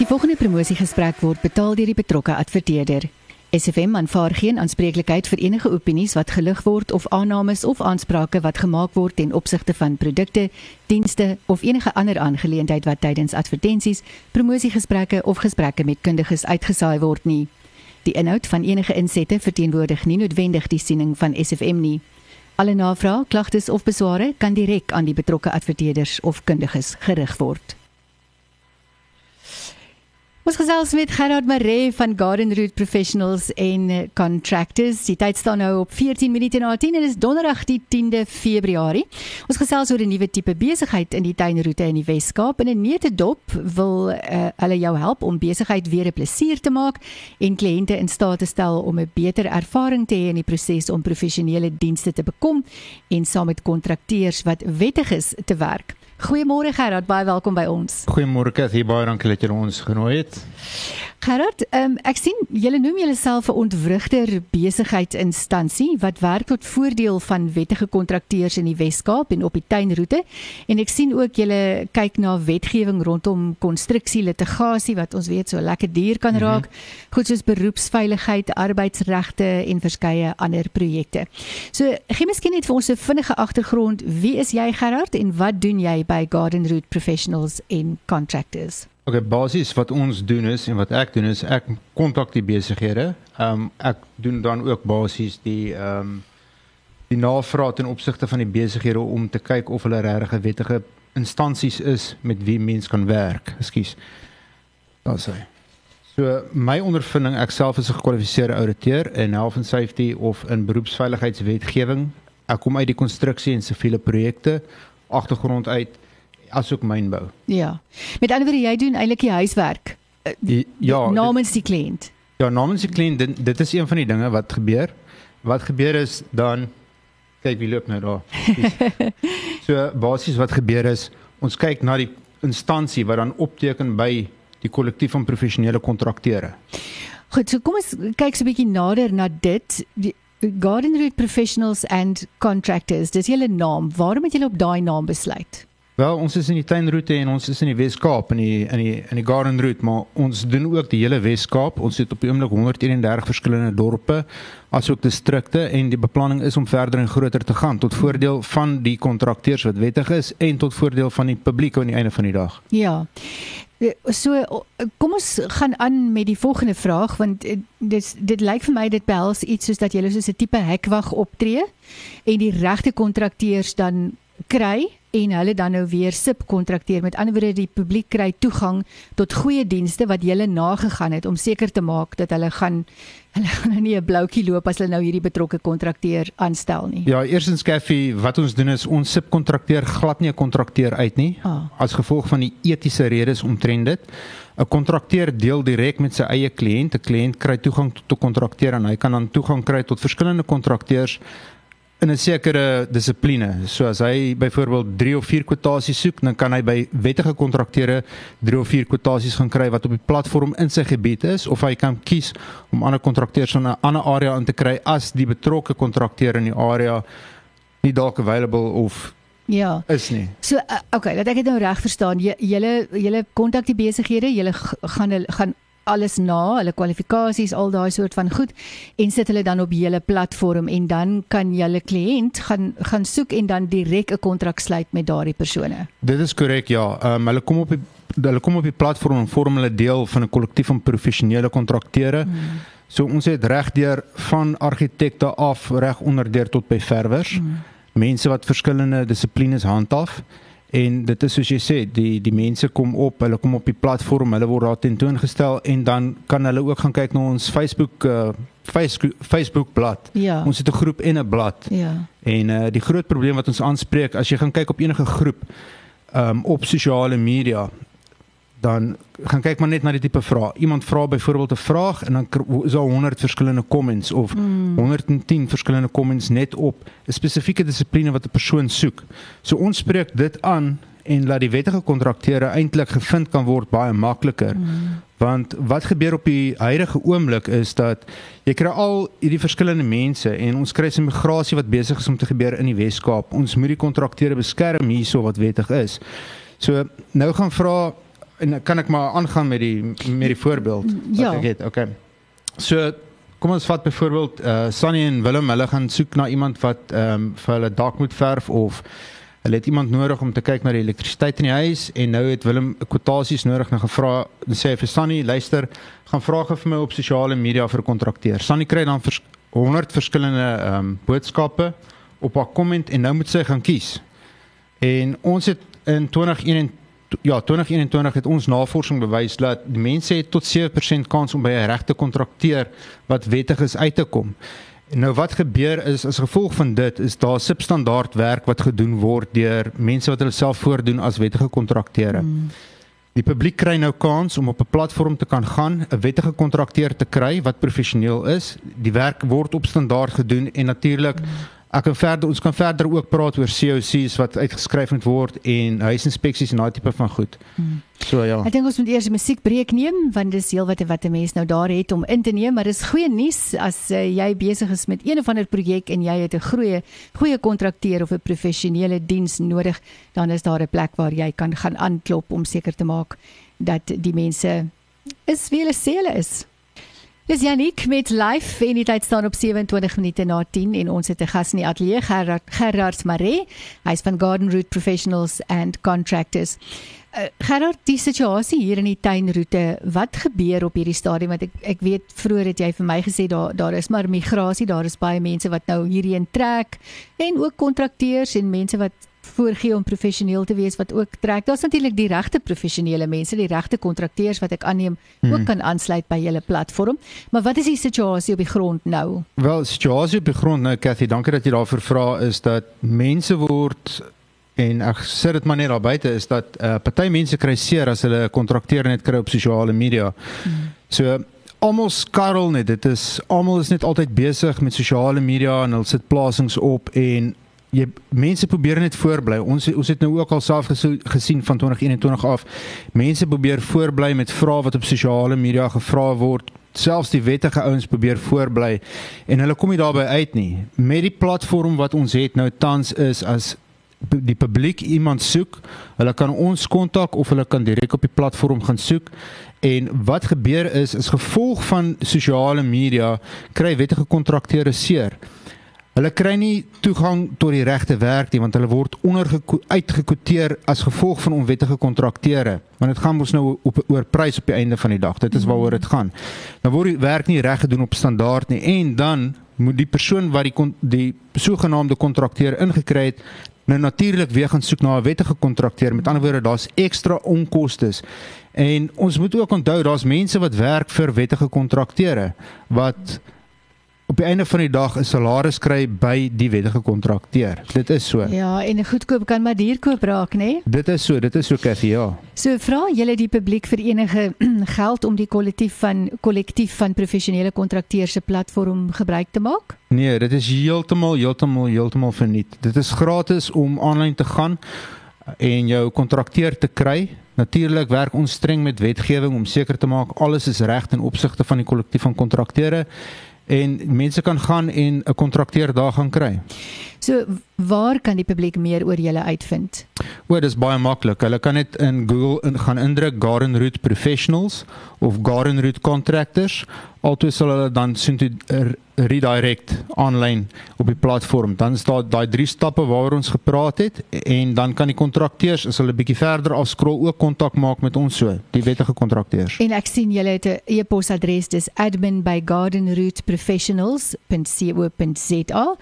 Die volgende promosiegesprek word betaal deur die betrokke adverteerder. SFM aanvaar geen aanspreeklikheid vir enige opinies wat gelig word of aannames of aansprake wat gemaak word ten opsigte van produkte, dienste of enige ander aangeleentheid wat tydens advertensies, promosiegesprekke of gesprekke met kundiges uitgesaai word nie. Die inhoud van enige insette verteenwoordig nie noodwendig die siening van SFM nie. Alle navrae, klagtes of besware kan direk aan die betrokke adverteerders of kundiges gerig word. Ons gesels met Gerard Maree van Garden Route Professionals en Contractors. Die tyd staan nou op 14 minute na 10 en dit is donderdag die 10de Februarie. Ons gesels oor 'n nuwe tipe besigheid in die tuinroete in die Wes-Kaap en 'n neutedop wil uh, hulle jou help om besigheid weer 'n plesier te maak en kliënte in staat te stel om 'n beter ervaring te hê in die proses om professionele dienste te bekom en saam met kontrakteurs wat wettig is te werk. Goeiemôre Gerard, baie welkom by ons. Goeiemôre Cathy, baie dankie dat jy ons genooi het. Gerard, um, ek sien julle noem julleself 'n ontwrigter besigheidsinstansie wat werk tot voordeel van wettige kontrakteurs in die Wes-Kaap en op die tuinroete en ek sien ook julle kyk na wetgewing rondom konstruksie litigasie wat ons weet so lekker duur kan mhm. raak, mm -hmm. goed soos beroepsveiligheid, arbeidsregte en verskeie ander projekte. So, gee miskien net vir ons 'n vinnige agtergrond, wie is jy Gerard en wat doen jy by Garden Route Professionals en Contractors? Okay, basies wat ons doen is en wat ek doen is ek kontak die besighede. Ehm um, ek doen dan ook basies die ehm um, die navraag ten opsigte van die besighede om te kyk of hulle regtig wettige instansies is met wie mens kan werk. Ekskuus. Dan sê. So my ondervinding ek self is 'n gekwalifiseerde ouditeur in health and safety of in beroepsveiligheidswetgewing. Ek kom uit die konstruksie en siviele projekte agtergrond uit asook mynbou. Ja. Met ander woorde jy doen eintlik die huiswerk. Uh, ja, namens die kliënt. Ja, namens die kliënt dit, dit is een van die dinge wat gebeur. Wat gebeur is dan kyk wie loop nou daar. so basies wat gebeur is ons kyk na die instansie wat dan opteken by die kollektief van professionele kontrakteure. Goed, so kom ons kyk so 'n bietjie nader na dit. Die Garden Route Professionals and Contractors, dis julle naam. Waarom het julle op daai naam besluit? Wel, ons is in die tuinroete en ons is in die Wes-Kaap in die in die in die Garden Route, maar ons doen ook die hele Wes-Kaap. Ons het op die oomblik 131 verskillende dorpe asook distrikte en die beplanning is om verder en groter te gaan tot voordeel van die kontrakteurs wat wettig is en tot voordeel van die publiek aan die einde van die dag. Ja. Eh, so kom ons gaan aan met die volgende vraag want eh, dit dit lyk vir my dit behels iets soos dat jy soos 'n tipe hekwag optree en die regte kontrakteurs dan kry en hulle dan nou weer subkontrakteer. Met ander woorde, die publiek kry toegang tot goeie dienste wat hulle nagegaan het om seker te maak dat hulle gaan hulle gaan nou nie 'n bloukie loop as hulle nou hierdie betrokke kontrakteur aanstel nie. Ja, eersins Caffie, wat ons doen is ons subkontrakteer glad nie 'n kontrakteur uit nie ah. as gevolg van die etiese redes omtrent dit. 'n Kontrakteur deel direk met sy eie kliënt. 'n Kliënt kry toegang tot 'n kontrakteur en hy kan dan toegang kry tot verskillende kontrakteurs in 'n sekere dissipline. So as hy byvoorbeeld 3 of 4 kwotasies soek, dan kan hy by wettige kontrakteure 3 of 4 kwotasies gaan kry wat op die platform in sy gebied is of hy kan kies om ander kontrakteurs in 'n ander area in te kry as die betrokke kontrakteur in die area nie dalk available of Ja. Is nie. So uh, okay, dat ek dit nou reg verstaan. Julle julle kontak die besighede, julle gaan gaan alles na, hulle kwalifikasies, al daai soort van goed en sit hulle dan op julle platform en dan kan julle kliënt gaan gaan soek en dan direk 'n kontrak sluit met daardie persone. Dit is korrek ja. Ehm um, hulle kom op die hulle kom op die platform en vorm hulle deel van 'n kollektief van professionele kontrakteure. Hmm. So ons het regdeur van argitekte af reg onderdeur tot by verwers. Hmm. Mense wat verskillende dissiplines handhaaf. En dit is soos jy sê, die die mense kom op, hulle kom op die platform, hulle word daar tentoongestel en dan kan hulle ook gaan kyk na ons Facebook uh Facebook Facebook blad. Ja. Ons het 'n groep en 'n blad. Ja. En uh die groot probleem wat ons aanspreek as jy gaan kyk op enige groep um op sosiale media, dan gaan kyk maar net na die tipe vraag. Iemand vra byvoorbeeld 'n vraag en dan is daar 100 verskillende comments of mm. 110 verskillende comments net op 'n spesifieke dissipline wat 'n persoon soek. So ons spreek dit aan en laat die wettige kontrakteure eintlik gevind kan word baie makliker. Mm. Want wat gebeur op die huidige oomblik is dat jy kry al hierdie verskillende mense en ons kry 'n migrasie wat besig is om te gebeur in die Wes-Kaap. Ons moet die kontrakteure beskerm hierso wat wettig is. So nou gaan vra en kan ek maar aangaan met die met die voorbeeld wat ja. ek het. Okay. So kom ons vat byvoorbeeld uh Sunny en Willem, hulle gaan soek na iemand wat ehm um, vir hulle dak moet verf of hulle het iemand nodig om te kyk na die elektrisiteit in die huis en nou het Willem kwotasies nodig en gevra en sê vir Sunny, luister, gaan vra gou vir my op sosiale media vir 'n kontrakteur. Sunny kry dan vers 100 verskillende ehm um, boodskappe op haar komment en nou moet sy gaan kies. En ons het in 2021 ja, 2021 het ons navorsing bewys dat die mense het tot 7% kans om by 'n regte kontrakteur wat wettig is uit te kom. Nou wat gebeur is as gevolg van dit is daar substandaard werk wat gedoen word deur mense wat hulle self voordoen as wettige kontrakteure. Mm. Die publiek kry nou kans om op 'n platform te kan gaan, 'n wettige kontrakteur te kry wat professioneel is. Die werk word op standaard gedoen en natuurlik mm Ek kan verder ons kan verder ook praat oor COC's wat uitgeskryf moet word en huisinspeksies en daai tipe van goed. Hmm. So ja. Ek dink ons moet eers 'n musiekbreek neem want dis heel wat wat 'n mens nou daar het om in te neem, maar dis goeie nuus as uh, jy besig is met een of ander projek en jy het 'n goeie goeie kontrakteur of 'n professionele diens nodig, dan is daar 'n plek waar jy kan gaan aanklop om seker te maak dat die mense is wie hulle sê hulle is. Dis Janik met live en die tyd staan op 27 minute na 10 en ons het 'n gas in die ateljee Gerard Gerard Maree. Hy's van Garden Route Professionals and Contractors. Uh, Gerard, die situasie hier in die tuinroete, wat gebeur op hierdie stadium want ek ek weet vroeër het jy vir my gesê daar daar is maar migrasie, daar is baie mense wat nou hierheen trek en ook kontrakteurs en mense wat voorgee om professioneel te wees wat ook trek. Daar's natuurlik die regte professionele mense, die regte kontrakteurs wat ek aanneem ook hmm. kan aansluit by julle platform. Maar wat is die situasie op die grond nou? Wel, situasie op die grond nou Cathy, dankie dat jy daarvoor vra is dat mense word en ek sê dit maar net daar buite is dat uh, party mense kry seer as hulle 'n kontrakteur net kry op sosiale media. Hmm. So almal skarrel net. Dit is almal is net altyd besig met sosiale media en hulle sit plasings op en jy mense probeer net voorbly. Ons ons het nou ook al self gesien van 2021 af. Mense probeer voorbly met vrae wat op sosiale media gevra word. Selfs die wettige ouens probeer voorbly en hulle kom nie daarby uit nie. Met die platform wat ons het nou tans is as die publiek iemand soek, hulle kan ons kontak of hulle kan direk op die platform gaan soek. En wat gebeur is is gevolg van sosiale media kry wettige kontrakteure seer. Hulle kry nie toegang tot die regte werk nie want hulle word uitgekwoteer as gevolg van onwettige kontrakteure. Want dit gaan mos nou op oor prys op die einde van die dag. Dit is waaroor dit gaan. Dan word die werk nie reg gedoen op standaard nie en dan moet die persoon wat die die sogenaamde kontrakteur ingekry het nou natuurlik weer gaan soek na 'n wettige kontrakteur. Met ander woorde, daar's ekstra onkoste. En ons moet ook onthou daar's mense wat werk vir wettige kontrakteure wat op die einde van die dag 'n salaris kry by die wettige kontrakteur. Dit is so. Ja, en 'n goedkoop kan maar duur koop raak, nê? Nee? Dit is so, dit is so Cathy, ja. So vra julle die publiek vir enige geld om die kollektief van kollektief van professionele kontrakteurs se platform gebruik te maak? Nee, dit is heeltemal heeltemal heeltemal verniet. Dit is gratis om aanlyn te gaan en jou kontrakteur te kry. Natuurlik werk ons streng met wetgewing om seker te maak alles is reg in opsigte van die kollektief van kontrakteure en mense kan gaan en 'n kontrakteur daar gaan kry. So waar kan die publiek meer oor julle uitvind? O, dis baie maklik. Hulle kan net in Google in gaan indruk Garden Route Professionals of Garden Route Contractors. Altoe sal hulle dan sien toe redirect aanlyn op die platform. Dan staan daai drie stappe waaroor ons gepraat het en dan kan die kontrakteurs as hulle bietjie verder afskrol ook kontak maak met ons so, die wettige kontrakteurs. En ek sien julle het 'n e-posadres dis admin@gardenroute.professionals.co.za.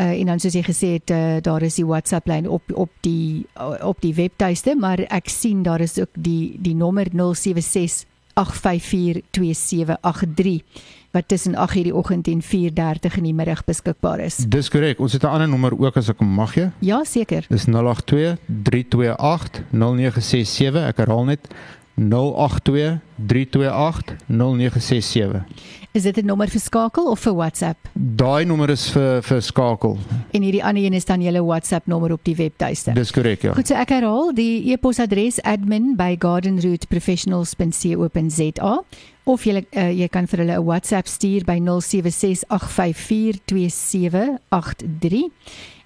Uh, en dan soos jy gesê het uh, daar is die WhatsApp lyn op op die op die webtuiste maar ek sien daar is ook die die nommer 076 854 2783 wat tussen 8:00 die oggend en 4:30 in die middag beskikbaar is. Dis korrek. Ons het 'n ander nommer ook as ek mag gee. Ja, seker. Dis 082 328 0967. Ek herhaal net 082 328 0967. Is dit 'n nommer vir skakel of vir WhatsApp? Daai nommer is vir vir skakel. En hierdie ander een is dan julle WhatsApp nommer op die webtuiste. Dis korrek, ja. Goed, so ek herhaal die e-posadres admin@gardenroute.professionals.co.za of jy uh, jy kan vir hulle 'n WhatsApp stuur by 0768542783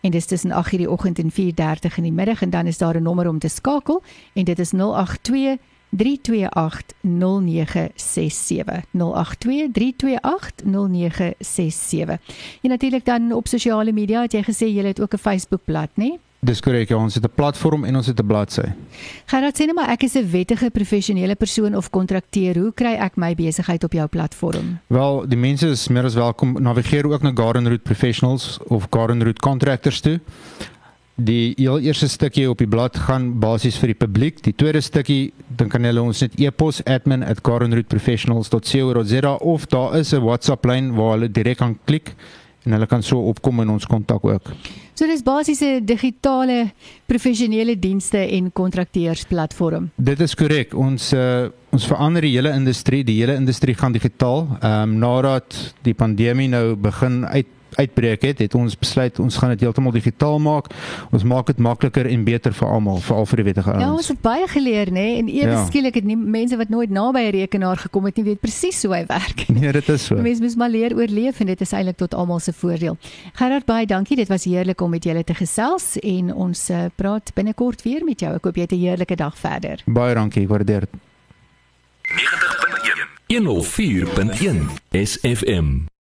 en dit is tussen 8:00 die oggend en 4:30 in die middag en dan is daar 'n nommer om te skakel en dit is 082 328 0967 082 328 0967 En natuurlik dan op sosiale media het jy gesê jy het ook 'n Facebookblad, né? Nee? Dis korrek, ja, ons het 'n platform en ons het 'n bladsy. Gerard sê net maar ek is 'n wettige professionele persoon of kontrakteur. Hoe kry ek my besigheid op jou platform? Wel, die mense is meer as welkom navigeer ook na Garden Route Professionals of Garden Route Contractors toe. Die heel eerste stukkie op die blad gaan basies vir die publiek. Die tweede stukkie, dan kan hulle ons net e-pos admin@gardenrouteprofessionals.co.za of daar is 'n WhatsApp lyn waar hulle direk kan klik en hulle kan so opkom in ons kontak ook. So dis basiese digitale professionele dienste en kontrakteursplatform. Dit is korrek. Ons uh, ons verander die hele industrie, die hele industrie gaan digitaal. Ehm um, nadat die pandemie nou begin uit uitbreek het, het ons besluit ons gaan dit heeltemal digitaal maak. Ons maak dit makliker en beter vir almal, veral vir die wettige ouens. Ja, ons het baie geleer, nê, en ewe ja. skielik het nie mense wat nooit naby 'n rekenaar gekom het nie weet presies hoe hy werk. Nee, dit is so. Mense moet maar leer oorleef en dit is eintlik tot almal se voordeel. Gerard, baie dankie. Dit was heerlik om met julle te gesels en ons uh, praat binnekort weer met jou. Ek hoop jy het 'n heerlike dag verder. Baie dankie, waardeer dit. 90.1 104.1 SFM